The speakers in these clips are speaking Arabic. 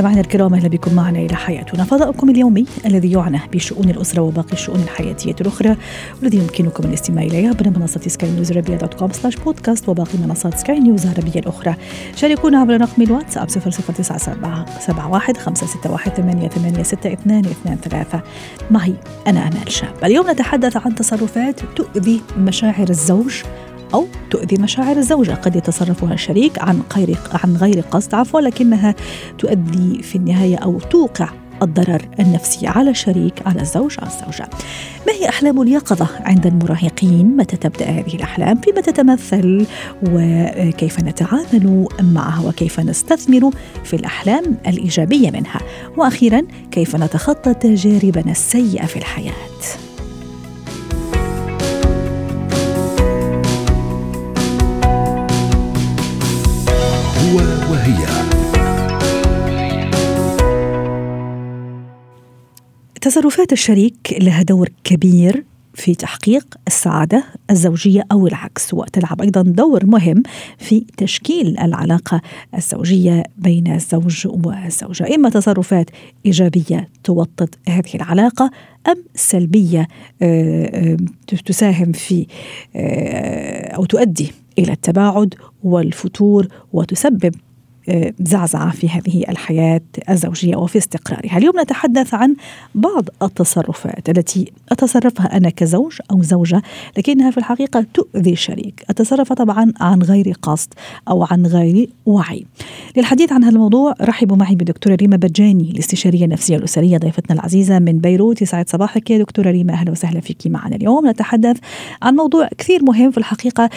مستمعينا الكرام أهلا بكم معنا إلى حياتنا. فضاؤكم اليومي الذي يعنى بشؤون الأسرة وباقي الشؤون الحياتية الأخرى والذي يمكنكم الاستماع اليه عبر منصة سكاي نيوز عربيه dot com slash podcast وباقي منصات سكاي نيوز العربية الأخرى. شاركونا عبر رقم الواتساب 00971 561 8862 معي أنا آمال شاب. اليوم نتحدث عن تصرفات تؤذي مشاعر الزوج أو تؤذي مشاعر الزوجة قد يتصرفها الشريك عن غير عن غير قصد عفوا لكنها تؤدي في النهاية أو توقع الضرر النفسي على الشريك على الزوج على الزوجة. ما هي أحلام اليقظة عند المراهقين؟ متى تبدأ هذه الأحلام؟ فيما تتمثل وكيف نتعامل معها وكيف نستثمر في الأحلام الإيجابية منها. وأخيرا كيف نتخطى تجاربنا السيئة في الحياة؟ تصرفات الشريك لها دور كبير في تحقيق السعادة الزوجية أو العكس وتلعب أيضا دور مهم في تشكيل العلاقة الزوجية بين الزوج والزوجة. إما تصرفات إيجابية توطد هذه العلاقة أم سلبية آه، آه، تساهم في آه، أو تؤدي إلى التباعد والفتور وتسبب زعزعة في هذه الحياة الزوجية وفي استقرارها. اليوم نتحدث عن بعض التصرفات التي أتصرفها أنا كزوج أو زوجة لكنها في الحقيقة تؤذي الشريك. أتصرف طبعا عن غير قصد أو عن غير وعي. للحديث عن هذا الموضوع رحبوا معي بدكتورة ريما بجاني الاستشارية النفسية الأسرية ضيفتنا العزيزة من بيروت. يسعد صباحك يا دكتورة ريما. أهلا وسهلا فيك معنا اليوم. نتحدث عن موضوع كثير مهم في الحقيقة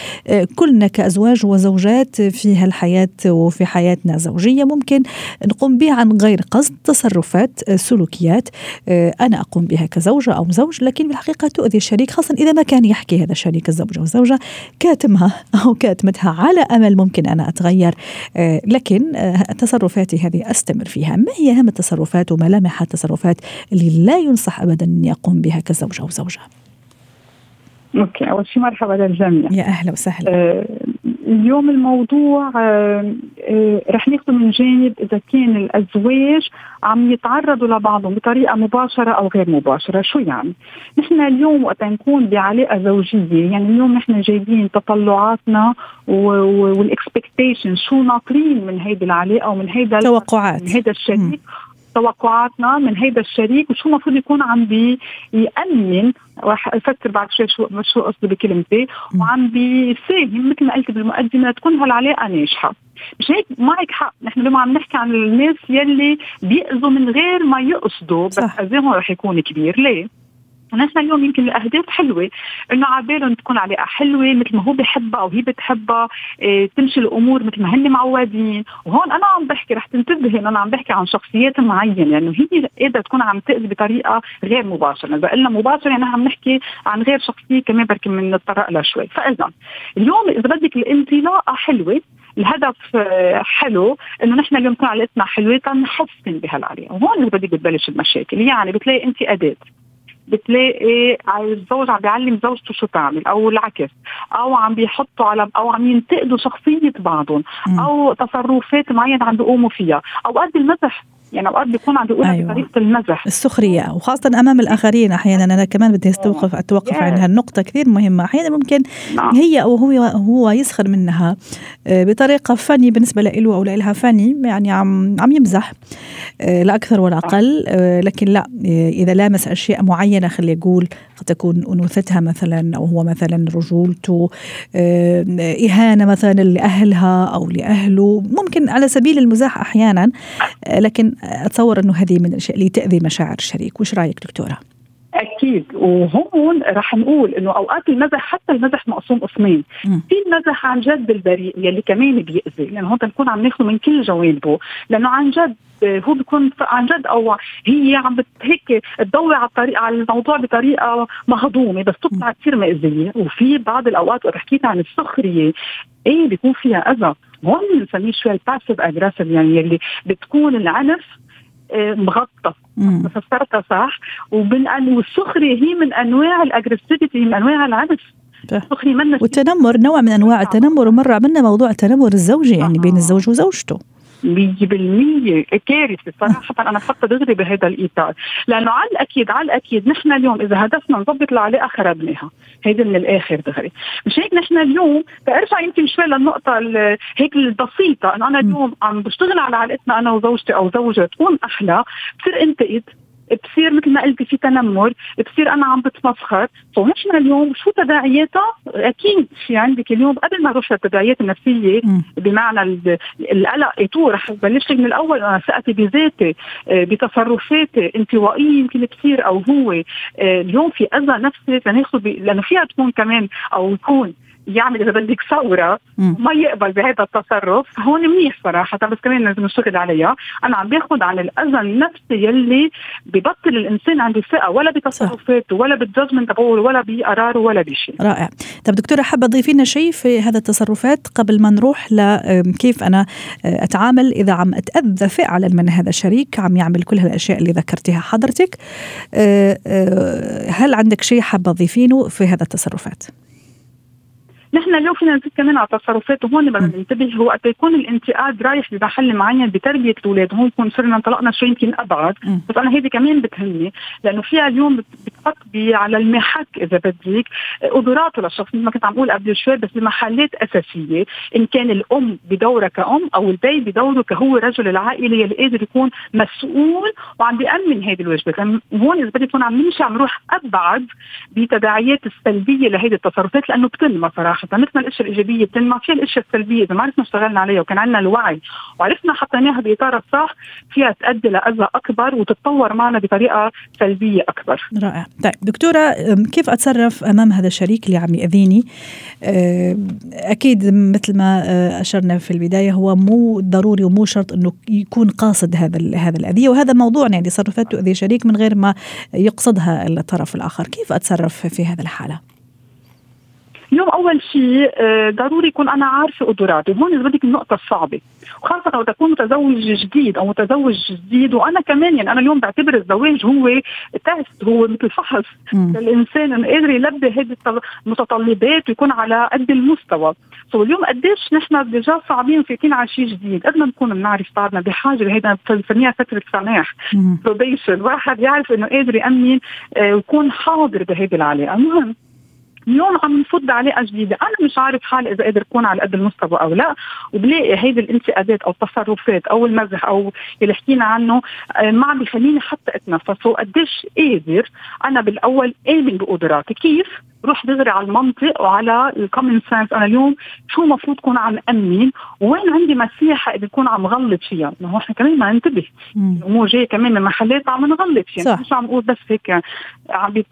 كلنا كأزواج وزوجات في هالحياة وفي حياتنا حياتنا الزوجية ممكن نقوم بها عن غير قصد تصرفات آه، سلوكيات. آه، أنا أقوم بها كزوجة أو زوج لكن بالحقيقة تؤذي الشريك خاصة إذا ما كان يحكي هذا الشريك الزوج أو الزوجة كاتمها أو كاتمتها على أمل ممكن أنا أتغير. آه، لكن تصرفاتي هذه أستمر فيها. ما هي أهم التصرفات وملامح التصرفات اللي لا ينصح أبدا أن يقوم بها كزوج أو زوجة؟ okay أول شيء مرحبا للجميع. يا أهلا وسهلا. آه اليوم الموضوع آه آه رح ناخذ من جانب إذا كان الأزواج عم يتعرضوا لبعضهم بطريقة مباشرة أو غير مباشرة، شو يعني؟ نحن اليوم وقت نكون بعلاقة زوجية يعني اليوم نحن جايبين تطلعاتنا وال expectation شو ناطرين من هيدي العلاقة ومن هيدا توقعات. من هيدا الشريك توقعاتنا من هيدا الشريك وشو المفروض يكون عم بيأمن راح أفكر بعد شوي شو شو قصدي بكلمتي. وعم بيساهم مثل ما قلت بالمقدمة تكون هالعلاقة ناجحة. مش هيك؟ معك حق. نحن اليوم عم نحكي عن الناس يلي بيأذوا من غير ما يقصدوا بس أذاهم رح يكون كبير. ليه؟ نحن اليوم يمكن الأهداف حلوة. إنه على بالهم تكون علاقه حلوة مثل ما هو بحبها أو هي بتحبها إيه تمشي الأمور مثل ما هن معودين. وهون أنا عم بحكي رح تنتبهي إنه أنا عم بحكي عن شخصيات معينة. لأنه يعني هي قادرة تكون عم تأذي بطريقة غير مباشرة. اذا قلنا مباشرة يعني عم نحكي عن غير شخصية كمان بركي بنتطرق لها شوي. فإذا اليوم إذا بدك الانطلاقة حلوة الهدف آه، حلو إنه نحن اليوم نكون علاقتنا حلوة تنحسن بهالعلاقة. وهون بدك بتبلش المشاكل. يعني بتلاقي انت أداة. بتلاقي الزوج عم بيعلم زوجته شو تعمل أو العكس أو عم بيحطوا على أو عم ينتقدوا شخصية بعضهم أو تصرفات معينة عم بيقوموا فيها أوقات بالمزح يعني اوقات بيكون عم بيقولها أيوة. بطريقة المزح. السخرية وخاصة أمام الآخرين أحيانا أنا كمان بدي أستوقف أتوقف عند هالنقطة كثير مهمة. أحيانا ممكن نعم. هي أو هو هو يسخر منها آه، بطريقة فني بالنسبة له أو لها فني يعني عم عم يمزح آه، لا أكثر ولا أقل آه، لكن لا إذا لامس أشياء معينة خلي يقول قد تكون أنوثتها مثلا أو هو مثلا رجولته إهانة مثلا لأهلها أو لأهله ممكن على سبيل المزاح أحيانا لكن أتصور أنه هذه من الأشياء اللي تأذي مشاعر الشريك. وش رأيك دكتورة؟ أكيد. وهون رح نقول إنه أوقات المزح حتى المزح مقسوم قسمين. في المزح عن جد البريء يلي كمان بيأذي. لأنه هون بنكون عم ناخذه من كل جوانبه. لأنه عن جد هو بيكون عن جد أو هي عم هيك تضوي على الطريقة على الموضوع بطريقة مهضومة بس تطلع كثير مأذية. وفي بعض الأوقات وقت حكيت عن السخرية إيه بيكون فيها أذى؟ هون بنسميه شوي ال passive aggressive يعني اللي بتكون العنف آه، مغطى. فسرتها صح؟ والسخرية هي من أنواع الاجريسيفيتي من أنواع العنف. والتنمر نوع من أنواع التنمر ومر عملنا موضوع التنمر الزوجي يعني بين الزوج وزوجته. 100% كارثة صراحة. أنا بحط دغري بهذا الإطار. لأنه على الأكيد على الأكيد نحن اليوم إذا هدفنا نضبط العلاقه خربناها هيدي من الآخر دغري. مش هيك نحن اليوم؟ بأرجع يمكن شوي للنقطة هيك البسيطة إنه أنا اليوم عم بشتغل على علاقتنا أنا وزوجتي أو زوجة تكون أحلى. بصير انتقد بصير مثل ما قلتي في تنمر بصير أنا عم بتمسخر. فنحن اليوم؟ شو تداعياتها أكيد في عندك اليوم. قبل ما نروح للتداعيات النفسية بمعنى القلق ايتو رح بلش من الأول. أنا ثقتي بذاتي آه، بتصرفاتي انطوائيه يمكن تصير أو هو. آه، اليوم في أذى نفسي لناخذ لأنه فيها تكون كمان أو يكون. يعمل إذا بدك ثورة ما يقبل بهذا التصرف. هون منيح صراحة بس كمان لازم نشتغل عليها. أنا عم باخذ عن الاذى النفسي يلي ببطل الإنسان عنده ثقة ولا بتصرفاته ولا بالججمنت تبعه ولا بقراره ولا بشيء. رائع. طب دكتورة حابة تضيفي لنا شيء في هذا التصرفات قبل ما نروح لكيف أنا آه، أتعامل إذا عم أتأذى فعلا من هذا الشريك عم يعمل كل هالأشياء اللي ذكرتيها حضرتك آه، آه، هل عندك شيء حابة تضيفينه في هذا التصرفات؟ نحن اليوم فينا نزيد كمان على تصرفات وهون بدنا ننتبه هو وقت يكون الانتقاد رايح بمحل معين بتربية الأولاد هون يكون صرنا انطلقنا شوي يمكن أبعد بس أنا هيدي كمان بتهمني لأنه فيها اليوم بتحط على المحك إذا بدك قدراته للشخص مثل ما كنت عم أقول قبل شوي بس بمحلات أساسية إن كان الأم بدورها كأم أو البي بدوره كهو رجل العائلة اللي قادر يكون مسؤول وعم بيأمن هذه الواجبات. هون إذا بدك يكون عم نمشي عم نروح أبعد بتداعيات السلبية لهذه التصرفات لأنه بتنمى صراحة. صراحة مثل الاشياء الإيجابية بتنمى في الاشياء السلبية إذا ما عرفنا اشتغلنا عليها وكان عندنا الوعي وعرفنا حطيناها بإطار الصح فيها تؤدي لاذى أكبر وتتطور معنا بطريقة سلبية أكبر. رائع، طيب دكتورة كيف أتصرف أمام هذا الشريك اللي عم يأذيني؟ أكيد مثل ما آه، أشرنا في البداية هو مو ضروري ومو شرط إنه يكون قاصد هذا هذا الأذية وهذا موضوع يعني تصرفات تؤذي شريك من غير ما يقصدها الطرف الآخر، كيف أتصرف في هذه الحالة؟ اليوم أول شيء آه، ضروري يكون أنا عارفة قدراتي هون إذا بدك النقطة الصعبة. وخاصة لو تكون متزوج جديد أو متزوج جديد وأنا كمان يعني أنا اليوم بعتبر الزواج هو test هو مثل فحص. للانسان انه قادر يلبي هذه المتطلبات ويكون على قد المستوى. so اليوم قديش نحن déjà صعبين فايتين على شيء جديد؟ قد ما نكون بنعرف بعضنا بحاجة لهيدا بنسميها فترة سماح probation واحد يعرف إنه قادر يأمن آه، ويكون حاضر بهيدي العلاقه المهم اليوم عم نفوت بعلاقه جديدة. أنا مش عارف حالي إذا قادر أكون على قد المستوى أو لا. وبلاقي هيدي الانتقادات أو التصرفات أو المزح أو اللي حكينا عنه آه، ما عم بيخليني حتى اتنفس وقديش قادر أنا بالأول امن بقدراتي. كيف؟ روح دغري على المنطق وعلى ال common sense أنا اليوم شو المفروض كون عم أمن؟ وين عندي مساحه إذا كون عم غلط فيها؟ ما هو إحنا كمان ما ننتبه. الأمور جاية كمان من محلات عم نغلط فيها. مش عم نقول بس هيك عم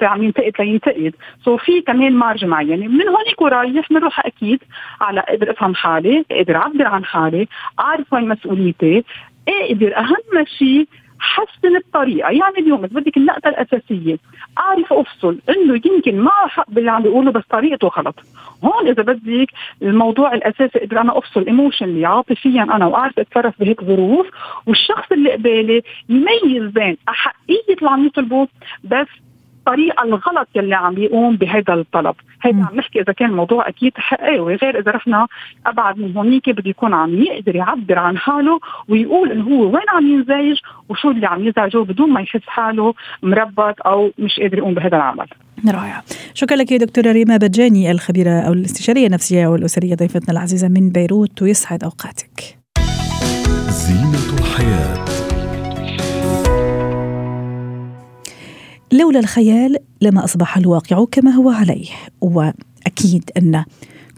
عم ينتقد لينتقد. so في كمان marge معينة. من هونيك ورايح بنروح أكيد على قدر أفهم حالي قدر أعبر عن حالي أعرف وين مسؤوليتي أقدر أهم شيء حسن الطريقة. يعني اليوم إذا بدك النقطة الأساسية أعرف أفصل إنه يمكن ما حق باللي عم بيقوله بس طريقته غلط. هون إذا بدك الموضوع الأساسي أقدر أنا أفصل emotionally عاطفيا أنا واعرف اتصرف بهيك ظروف والشخص اللي قبالي يميز بين أحقية اللي عم يطلبه بس الطريقة الغلط يلي عم يقوم بهذا الطلب. هيدا عم نحكي إذا كان الموضوع أكيد حقيقي غير إذا رحنا أبعد من هونيك بده يكون عم يقدر يعبر عن حاله ويقول إنه هو وين عم ينزعج وشو اللي عم يزعجه بدون ما يحس حاله مربط أو مش قادر يقوم بهذا العمل. رائع. شكرا لك يا دكتورة ريما بجاني الخبيرة أو الاستشارية النفسية والأسرية ضيفتنا العزيزة من بيروت ويسعد أوقاتك. زينة الحياة. لولا الخيال لما أصبح الواقع كما هو عليه وأكيد أن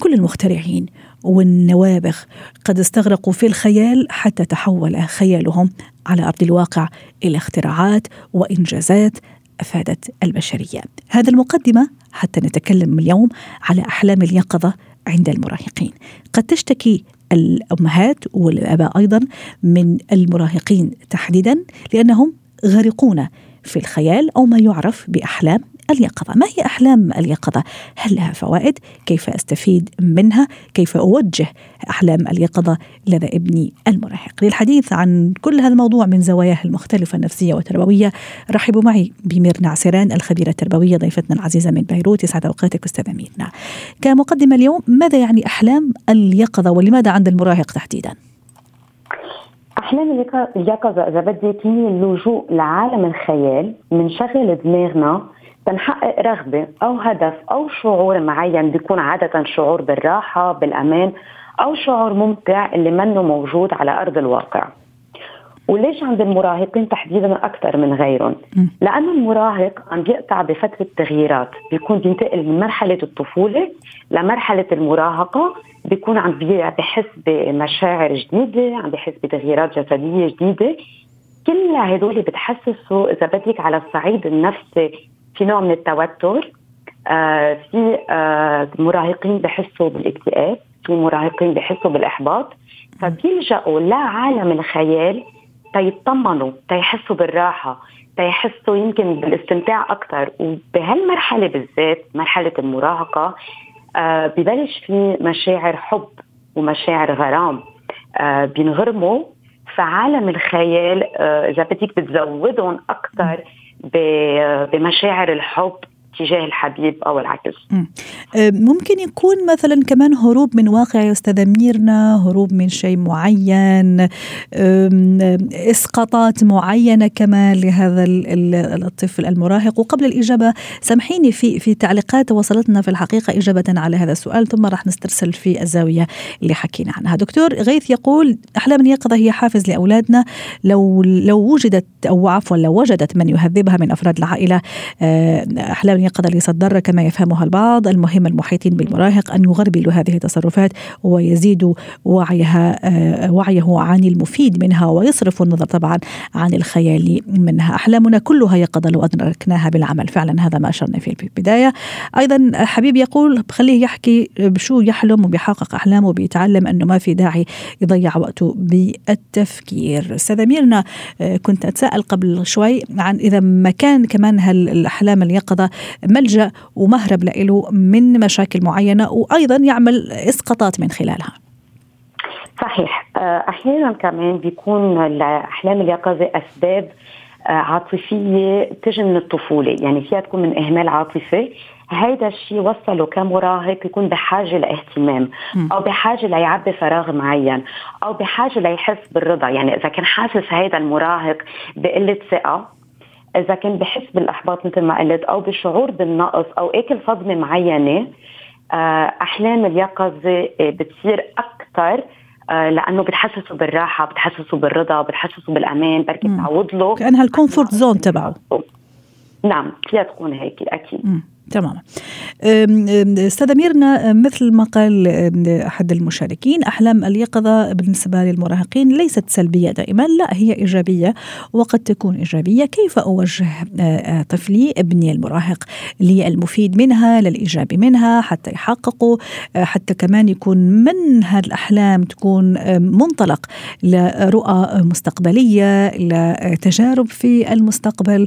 كل المخترعين والنوابغ قد استغرقوا في الخيال حتى تحول خيالهم على أرض الواقع إلى اختراعات وإنجازات أفادت البشرية. هذا المقدمة حتى نتكلم اليوم على أحلام اليقظة عند المراهقين. قد تشتكي الأمهات والآباء أيضا من المراهقين تحديدا لأنهم غارقون في الخيال أو ما يعرف بأحلام اليقظة ما هي أحلام اليقظة؟ هل لها فوائد؟ كيف أستفيد منها؟ كيف أوجه أحلام اليقظة لدى ابني المراهق؟ للحديث عن كل هذا الموضوع من زواياه المختلفة النفسية والتربوية رحبوا معي بميرنا عسيران الخبيرة التربوية ضيفتنا العزيزة من بيروت يسعد أوقاتك أستاذة ميرنا كمقدمة اليوم ماذا يعني أحلام اليقظة ولماذا عند المراهق تحديداً؟ أحلام اليقظه اذا بدك هي اللجوء لعالم الخيال منشغل دماغنا تنحقق رغبة أو هدف أو شعور معين بيكون عادة شعور بالراحة بالأمان أو شعور ممتع اللي منه موجود على أرض الواقع وليش عند المراهقين تحديدا أكثر من غيرهم؟ لأنه المراهق عم بيقطع بفترة تغييرات، بيكون بينتقل من مرحلة الطفولة لمرحلة المراهقة، بيكون عم بيحس بمشاعر جديدة، عم بيحس بتغييرات جسدية جديدة، كل هدول بتحسسوا إذا بدك على الصعيد النفسي في نوع من التوتر آه في آه مراهقين بحسوا بالاكتئاب في مراهقين بحسوا بالإحباط. فبيلجأوا لعالم الخيال تيطمنوا تيحسوا بالراحة تيحسوا يمكن بالاستمتاع أكثر وبهالمرحلة بالذات مرحلة المراهقة آه ببلش في مشاعر حب ومشاعر غرام. آه بينغرموا فعالم الخيال آه إذا بدك بتزودهم أكثر بمشاعر الحب تجاه الحبيب أو العكس. أه، ممكن يكون مثلا كمان هروب من واقع يا استاذه ميرنا هروب من شيء معين إسقاطات معينة كمان لهذا الطفل المراهق. وقبل الإجابة سامحيني في في تعليقات وصلتنا في الحقيقة إجابة على هذا السؤال ثم راح نسترسل في الزاوية اللي حكينا عنها. دكتور غيث يقول أحلام اليقظة هي حافز لأولادنا. لو لو وجدت أو عفوا لو وجدت من يهذبها من أفراد العائلة أه، اليقظة ليست ضارة كما يفهمها البعض. المهم المحيطين بالمراهق أن يغربلوا هذه التصرفات ويزيدوا وعيها آه، وعيه عن المفيد منها ويصرفوا النظر طبعا عن الخيال منها. أحلامنا كلها يقظة لو أدركناها بالعمل. فعلا هذا ما أشرنا في البداية. أيضا حبيب يقول خليه يحكي بشو يحلم وبيحقق أحلامه وبيتعلم أنه ما في داعي يضيع وقته بالتفكير. أستاذة ميرنا آه، كنت أتساءل قبل شوي عن إذا ما كان كمان هالأحلام اليقظة ملجأ ومهرب له من مشاكل معينة وأيضا يعمل إسقاطات من خلالها. صحيح. آه، أحيانا كمان بيكون الأحلام اليقظة أسباب آه، عاطفية تجي من الطفولة. يعني فيها تكون من إهمال عاطفي. هيدا الشيء وصله كمراهق يكون بحاجة لاهتمام أو بحاجة ليعبي فراغ معين أو بحاجة ليحس بالرضا. يعني إذا كان حاسس هيدا المراهق بقلة ثقة إذا كان بحس بالإحباط مثل ما قلت أو بشعور بالنقص أو أكل صدمه معينة آه، احلام اليقظة آه، بتصير أكثر آه، لأنه بتحسسه بالراحة بتحسسه بالرضا بتحسسه بالأمان بركي تعود له. كأنها ال comfort zone تبعه. نعم فيها تكون هيك أكيد. مم. تماما. استاذة ميرنا مثل ما قال أحد المشاركين أحلام اليقظة بالنسبة للمراهقين ليست سلبية دائما لا هي إيجابية وقد تكون إيجابية. كيف أوجه طفلي ابني المراهق للمفيد منها للإيجابي منها حتى يحققوا حتى كمان يكون من هالأحلام تكون منطلق لرؤى مستقبلية لتجارب في المستقبل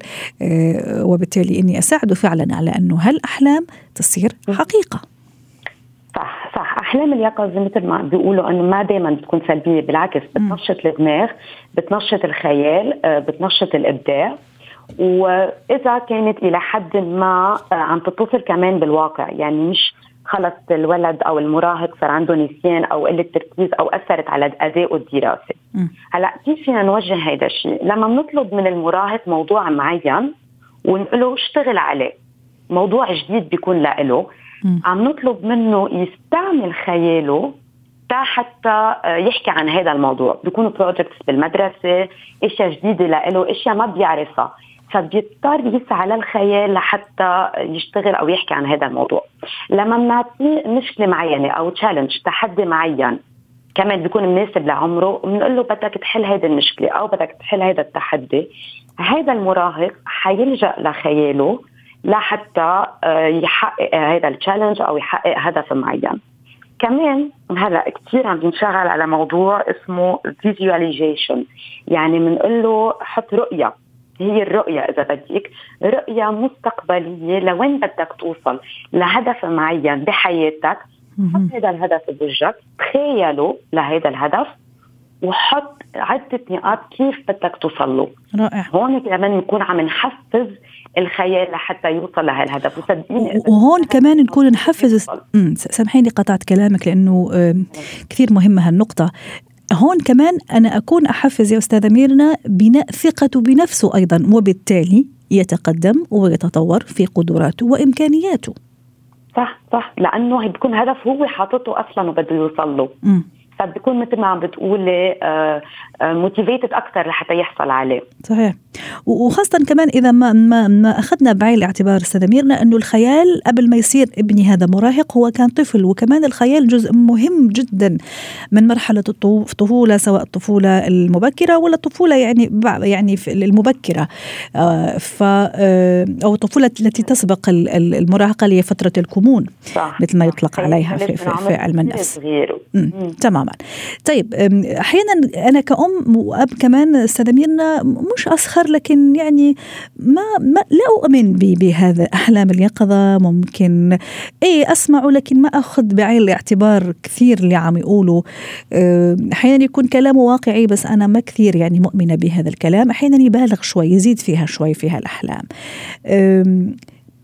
وبالتالي إني اساعده فعلا على أنه هالأحلام تصير حقيقة. صح صح. أحلام اليقظة مثل ما بيقولوا إنه ما دائما بتكون سلبية بالعكس بتنشط الدماغ بتنشط الخيال آه، بتنشط الإبداع. وإذا كانت إلى حد ما آه، عم تتصل كمان بالواقع يعني مش خلص الولد أو المراهق صار عنده نسيان أو قلة تركيز أو أثرت على ادائه الدراسي هلأ كيف فينا نوجه هذا الشيء؟ لما بنطلب من المراهق موضوع معين ونقول له اشتغل عليه. موضوع جديد بيكون له عم نطلب منه يستعمل خياله تا حتى آه، يحكي عن هذا الموضوع. بيكونوا projects بالمدرسة إشياء جديدة له إشياء ما بيعرفها. فبيضطر يسعى للخيال لحتى يشتغل أو يحكي عن هذا الموضوع. لما بنعطيه مشكلة معينة أو challenge تحدي معين كمان بيكون مناسب لعمره بنقول له بدك تحل هذه المشكلة أو بدك تحل هذا التحدي هذا المراهق حيلجأ لخياله لحتى آه، يحقق هذا ال challenge أو يحقق هدف معين. كمان هلا كثير عم بنشغل على موضوع اسمه فيزواليزيشن يعني بنقول له حط رؤية. هي الرؤية إذا بدك. رؤية مستقبلية لوين بدك توصل. لهدف معين بحياتك. حط هذا الهدف بوجهك. تخيله لهذا الهدف. وحط عدة نقاط كيف بدك توصل له رائع. هون كمان نكون عم نحفز الخيال لحتى يوصل لهالهدف. وصدقيني وهون كمان نكون نحفز سامحيني قطعت كلامك لأنه كثير مهمة هالنقطة. هون كمان أنا أكون أحفز يا أستاذة ميرنا بناء ثقته بنفسه أيضا وبالتالي يتقدم ويتطور في قدراته وإمكانياته. صح صح. لأنه بيكون هدف هو حاططه أصلا وبده يوصل له. م. فبيكون مثل ما عم بتقولي موتيفيتد أكثر لحتى يحصل عليه. صحيح. وخاصة كمان إذا ما ما, ما أخذنا بعين الاعتبار أستاذة ميرنا أنه الخيال قبل ما يصير ابني هذا مراهق هو كان طفل وكمان الخيال جزء مهم جدا من مرحلة الطفولة سواء الطفولة المبكرة ولا الطفولة يعني يعني المبكرة. ف أو الطفولة التي تسبق المراهقة اللي هي فترة الكمون صح. مثل ما يطلق عليها في, في, في علم النفس. تماما طيب أحيانا أنا كأم وأب كمان أستاذة ميرنا مش أسخر لكن يعني ما, ما لا أؤمن بهذا أحلام اليقظة. ممكن إيه أسمعه لكن ما أخذ بعين الاعتبار كثير اللي عم يقولوا أحيانا يكون كلامه واقعي بس أنا ما كثير يعني مؤمنة بهذا الكلام. أحيانا يبالغ شوي يزيد فيها شوي فيها الأحلام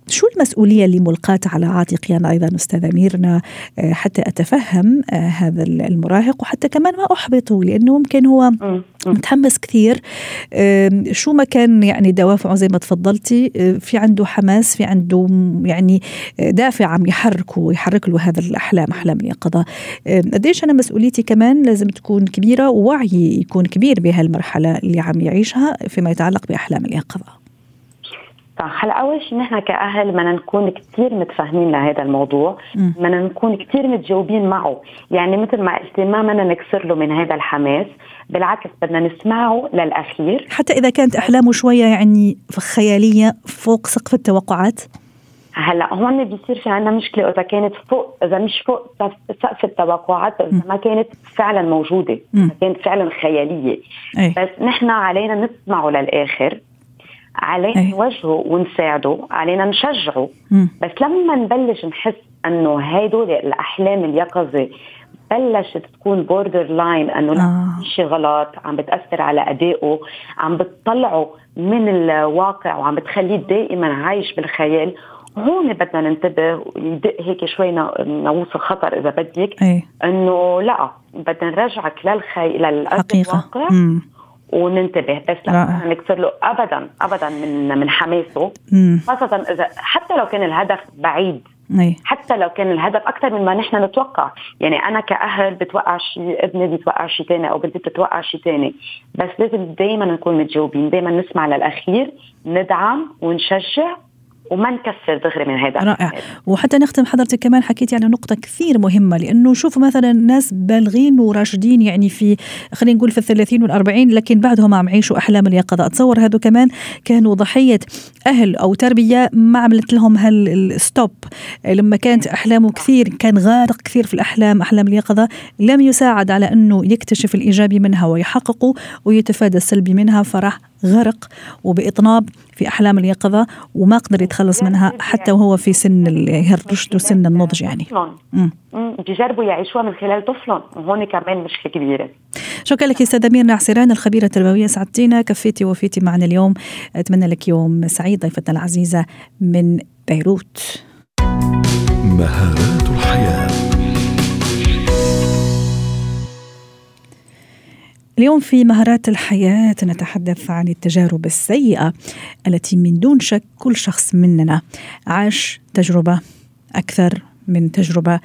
شو المسؤولية اللي ملقاة على عاتقي أنا أيضا أستاذة ميرنا آه، حتى أتفهم آه، هذا المراهق وحتى كمان ما أحبطه لأنه ممكن هو متحمس كثير. شو ما كان يعني دوافعه زي ما تفضلتي آه، في عنده حماس في عنده يعني دافع عم يحركه ويحرك له هذا الأحلام أحلام اليقظة. قديش أنا مسؤوليتي كمان لازم تكون كبيرة ووعي يكون كبير بهالمرحلة اللي عم يعيشها فيما يتعلق بأحلام اليقظة؟ صح. هلا أول شيء نحن كأهل بدنا نكون كثير متفاهمين لهذا الموضوع. بدنا نكون كثير متجاوبين معه. يعني مثل ما قلتي ما بدنا نكسر له من هذا الحماس. بالعكس بدنا نسمعه للأخير. حتى إذا كانت أحلامه شوية يعني خيالية فوق سقف التوقعات؟ هلا هون بيصير في عندنا مشكلة. إذا كانت فوق إذا مش فوق سقف التوقعات إذا ما كانت فعلا موجودة إذا كانت فعلا خيالية. أي. بس نحن علينا نسمعه للآخر. علينا أيه. نوجهه ونساعده علينا نشجعه م. بس لما نبلش نحس إنه هدول الأحلام اليقظة بلشت تكون borderline إنه آه. شيء غلط عم بتأثر على أدائه عم بتطلعه من الواقع وعم بتخليه دائما عايش بالخيال هون بدنا ننتبه ويدق هيك شوي ناقوس الخطر إذا بدك إنه لا بدنا نرجعك للخي مم. وننتبه بس لا نكسر له ابدا ابدا من من حماسه. خاصة إذا حتى لو كان الهدف بعيد أي. حتى لو كان الهدف أكثر مما نحن نتوقع. يعني أنا كأهل بتوقع شيء ابني بيتوقع شيء ثاني أو بنتي بتتوقع شيء ثاني بس لازم دائما نكون متجاوبين دائما نسمع للأخير ندعم ونشجع وما نكسر دغري من هذا. رائع. وحتى نختم حضرتك كمان حكيتي على نقطة كثير مهمة لأنه شوفوا مثلا ناس بالغين وراشدين يعني في خلينا نقول في الثلاثين والأربعين لكن بعدهم عم يعيشوا أحلام اليقظة. أتصور هذو كمان كانوا ضحية أهل أو تربية ما عملت لهم هالستوب لما كانت أحلامه كثير كان غارق كثير في الأحلام أحلام اليقظة لم يساعد على أنه يكتشف الإيجابي منها ويحققه ويتفادى السلبي منها فراح غرق وبإطناب في أحلام اليقظة وما قدر يتخلص منها حتى وهو في سن الرشد وسن النضج يعني. بيجربوا يعيشوها من خلال طفلهم. وهون كمان مشكلة كبيرة. شكرا لك أستاذ أمير نعسران الخبيرة التربوية سعدتينا كفيتي وفيتي معنا اليوم. أتمنى لك يوم سعيد ضيفتنا العزيزة من بيروت. مهارات اليوم في مهارات الحياة نتحدث عن التجارب السيئة التي من دون شك كل شخص مننا عاش تجربة أكثر من تجربة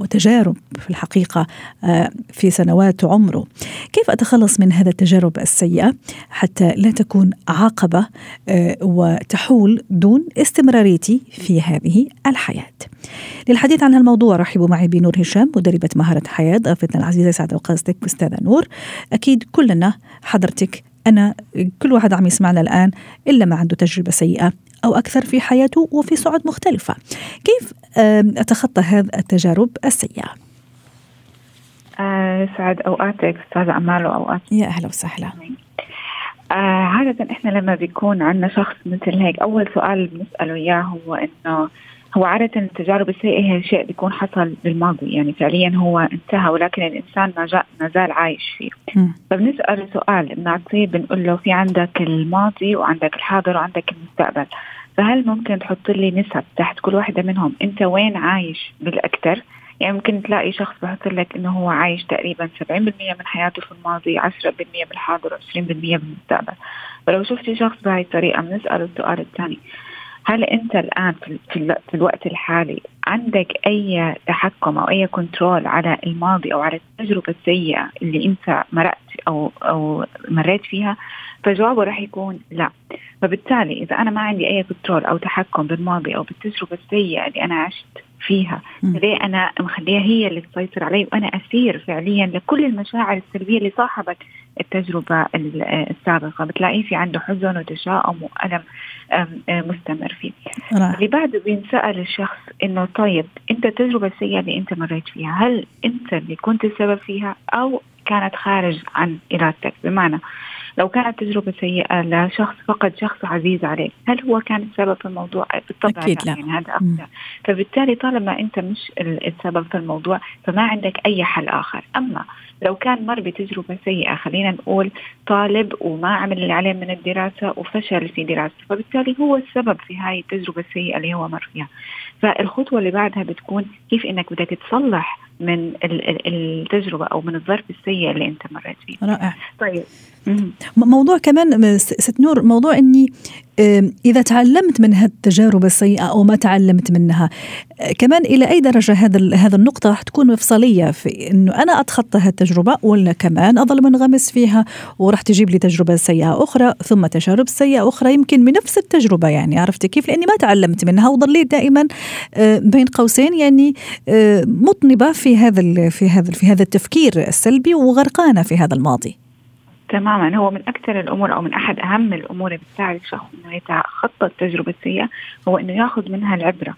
وتجارب في الحقيقة آه، في سنوات عمره. كيف أتخلص من هذا التجارب السيئة حتى لا تكون عقبة آه، وتحول دون استمراريتي في هذه الحياة؟ للحديث عن الموضوع رحبوا معي بنور هشام مدربة مهارة حياة ضيفتنا العزيزة سعد أوقاتك أستاذة نور. أكيد كلنا حضرتك أنا كل واحد عم يسمعنا الآن إلا ما عنده تجربة سيئة أو أكثر في حياته وفي صعد مختلفة. كيف أتخطى هذه التجارب السيئة؟ يسعد أوقاتك استاذه أمال واوقات يا أهلا وسهلا. آه عادة إحنا لما بيكون عندنا شخص مثل هيك أول سؤال بنسأله إياه هو إنه هو عادة التجارب السيئة هي شيء بيكون حصل بالماضي يعني فعليا هو انتهى ولكن الإنسان ما, زال عايش فيه. فبنسأله سؤال بنعطيه بنقول له في عندك الماضي وعندك الحاضر وعندك المستقبل. فهل ممكن تحط لي نسب تحت كل واحدة منهم؟ أنت وين عايش بالأكثر؟ يعني ممكن تلاقي شخص بحط لك إنه هو عايش تقريبا 70% من حياته في الماضي 10% بالحاضر و20% بالمستقبل فلو شفتي شخص بهاي الطريقة بنسأله السؤال الثاني. هل أنت الآن في, في الوقت الحالي عندك أي تحكم أو أي كنترول على الماضي أو على التجربة السيئة اللي أنت مرقت أو أو مريت فيها؟ فجوابه راح يكون لا. فبالتالي إذا أنا ما عندي أي كنترول أو تحكم بالماضي أو بالتجربة السيئة اللي أنا عشت فيها ليه أنا مخليها هي اللي تسيطر علي وأنا أسير فعليا لكل المشاعر السلبية اللي صاحبت التجربة السابقة؟ بتلاقيه في عنده حزن وتشاؤم وألم مستمر فيه. اللي بعده بينسأل الشخص إنه طيب أنت التجربة السيئة اللي أنت مريت فيها هل أنت اللي كنت السبب فيها أو كانت خارج عن إرادتك؟ بمعنى لو كانت تجربة سيئة لشخص فقد شخص عزيز عليه هل هو كان السبب في الموضوع؟ بالطبع أكيد لا. يعني هذا أكثر فبالتالي طالما أنت مش السبب في الموضوع فما عندك أي حل آخر. أما لو كان مر بتجربة سيئة خلينا نقول طالب وما عمل اللي عليه من الدراسة وفشل في دراسته فبالتالي هو السبب في هاي التجربة السيئة اللي هو مر فيها. فالخطوة اللي بعدها بتكون كيف إنك بدك تصلح من التجربة أو من الظرف السيء اللي أنت مريت فيه رائع. طيب. موضوع كمان ست نور موضوع إني إذا تعلمت من هالتجارب السيئة أو ما تعلمت منها كمان إلى أي درجة هذا هذا النقطة راح تكون مفصلية في إنه أنا أتخطى هالتجربة ولا كمان أظل منغمس فيها وراح تجيب لي تجربة سيئة أخرى ثم تجارب سيئة أخرى يمكن من نفس التجربة يعني عرفتي كيف؟ لأني ما تعلمت منها وظليت دائما بين قوسين يعني مطنبة في هذا في هذا في هذا التفكير السلبي وغرقانة في هذا الماضي. تماما. هو من أكثر الأمور أو من أحد أهم الأمور اللي بتساعد الشخص إنه يتخطى التجربة السيئة هو إنه ياخذ منها العبرة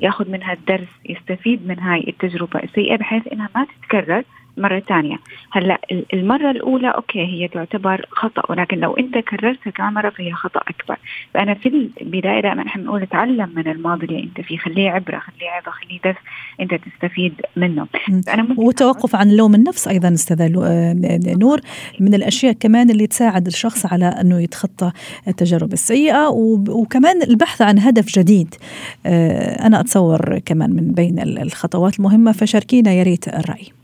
ياخذ منها الدرس يستفيد من هاي التجربة السيئة بحيث إنها ما تتكرر. مرة ثانية. هلأ المرة الأولى أوكي هي تعتبر خطأ ولكن لو أنت كررتها كم مرة فهي خطأ أكبر. فأنا في البداية دائما نحن بنقول تعلم من الماضي اللي أنت فيه. خليه عبرة خليه عبرة خليه درس أنت تستفيد منه. فأنا والتوقف عن لوم النفس أيضا أستاذة نور من الأشياء كمان اللي تساعد الشخص على أنه يتخطى التجارب السيئة وكمان البحث عن هدف جديد. أنا أتصور كمان من بين الخطوات المهمة فشاركينا يا ريت الرأي.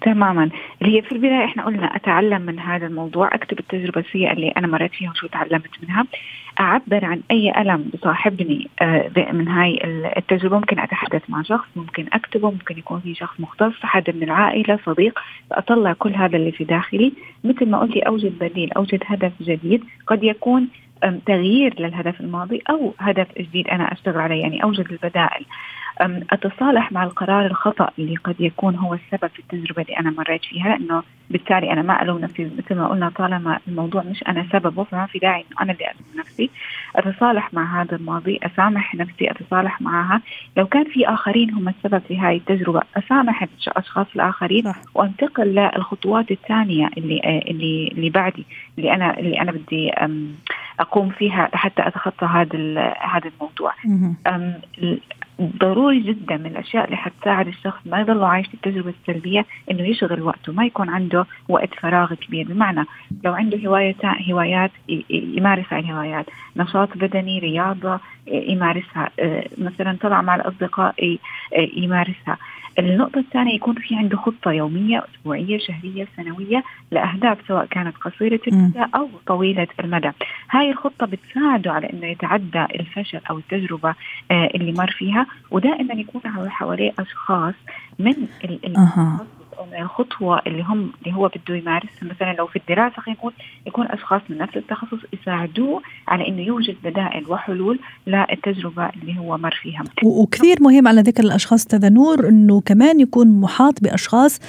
تماما. اللي هي في البداية إحنا قلنا أتعلم من هذا الموضوع أكتب التجربة السيئة اللي أنا مريت فيها وشو تعلمت منها. أعبر عن أي ألم بصاحبني من هاي التجربة. ممكن أتحدث مع شخص ممكن أكتبه ممكن يكون في شخص مختص حد من العائلة صديق. فأطلع كل هذا اللي في داخلي. مثل ما قلتي أوجد بديل أوجد هدف جديد. قد يكون تغيير للهدف الماضي أو هدف جديد أنا أشتغل عليه. يعني أوجد البدائل. أتصالح مع القرار الخطأ اللي قد يكون هو السبب في التجربة اللي أنا مريت فيها لأنه بالتالي أنا ما ألوم نفسي. مثل ما قلنا طالما الموضوع مش أنا سببه فما في داعي إنه أنا اللي ألوم نفسي. أتصالح مع هذا الماضي أسامح نفسي أتصالح معها. لو كان في آخرين هم السبب في هاي التجربة أسامح الأشخاص الآخرين وأنتقل للخطوات الثانية اللي اللي اللي بعدي اللي أنا اللي أنا بدي أقوم فيها حتى أتخطى هذا هذا الموضوع. ضروري جدا من الأشياء اللي حتساعد الشخص ما يضل عايش في التجربة السلبية إنه يشغل وقته ما يكون عنده وقت فراغ كبير. بمعنى لو عنده هوايه هوايات يمارس هاي الهوايات. نشاط بدني رياضة يمارسها. مثلا طلع مع الأصدقاء يمارسها. النقطة الثانية يكون في عنده خطة يومية أسبوعية شهرية سنوية لأهداف سواء كانت قصيرة المدى أو طويلة المدى هاي الخطة بتساعده على أنه يتعدى الفشل أو التجربة اللي مر فيها ودائما يكون حواليه أشخاص من أه. الخطوة اللي هم اللي هو بده يمارسها. مثلا لو في الدراسة خلينا نقول يكون أشخاص من نفس التخصص يساعدوه على إنه يوجد بدائل وحلول للتجربة اللي هو مر فيها. وكثير مهم على ذكر الأشخاص تذا نور إنه كمان يكون محاط بأشخاص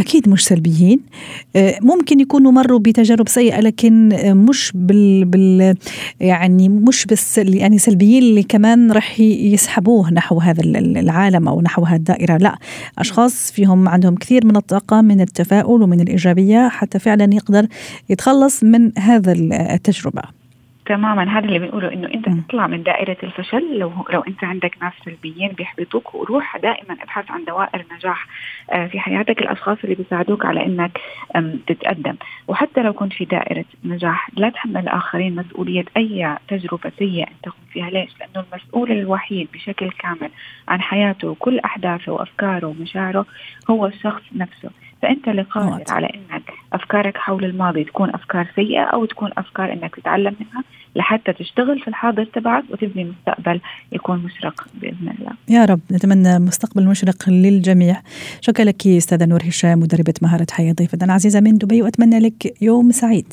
أكيد مش سلبيين. آه، ممكن يكونوا مروا بتجارب سيئة لكن مش بال, بال يعني مش بس يعني سلبيين اللي كمان رح يسحبوه نحو هذا العالم أو نحو هذه الدائرة. لا أشخاص فيهم عندهم كثير من الطاقة من التفاؤل ومن الإيجابية حتى فعلا يقدر يتخلص من هذا التجربة. تماما. هذا اللي بنقوله إنه أنت تطلع من دائرة الفشل. لو لو أنت عندك ناس سلبيين بيحبطوك وروح دائما ابحث عن دوائر نجاح آه، في حياتك. الأشخاص اللي بيساعدوك على إنك تتقدم. وحتى لو كنت في دائرة نجاح لا تحمل الآخرين مسؤولية أي تجربة سيئة أنت قمت فيها. ليش؟ لأنه المسؤول الوحيد بشكل كامل عن حياته. وكل أحداثه وأفكاره ومشاعره هو الشخص نفسه. فأنت اللي قادر على إنك أفكارك حول الماضي تكون أفكار سيئة أو تكون أفكار إنك تتعلم منها لحتى تشتغل في الحاضر تبعك وتبني مستقبل يكون مشرق بإذن الله. يا رب نتمنى مستقبل مشرق للجميع. شكرا لك أستاذة نور هشام مدربة مهارة حياة ضيفتنا عزيزه من دبي وأتمنى لك يوم سعيد.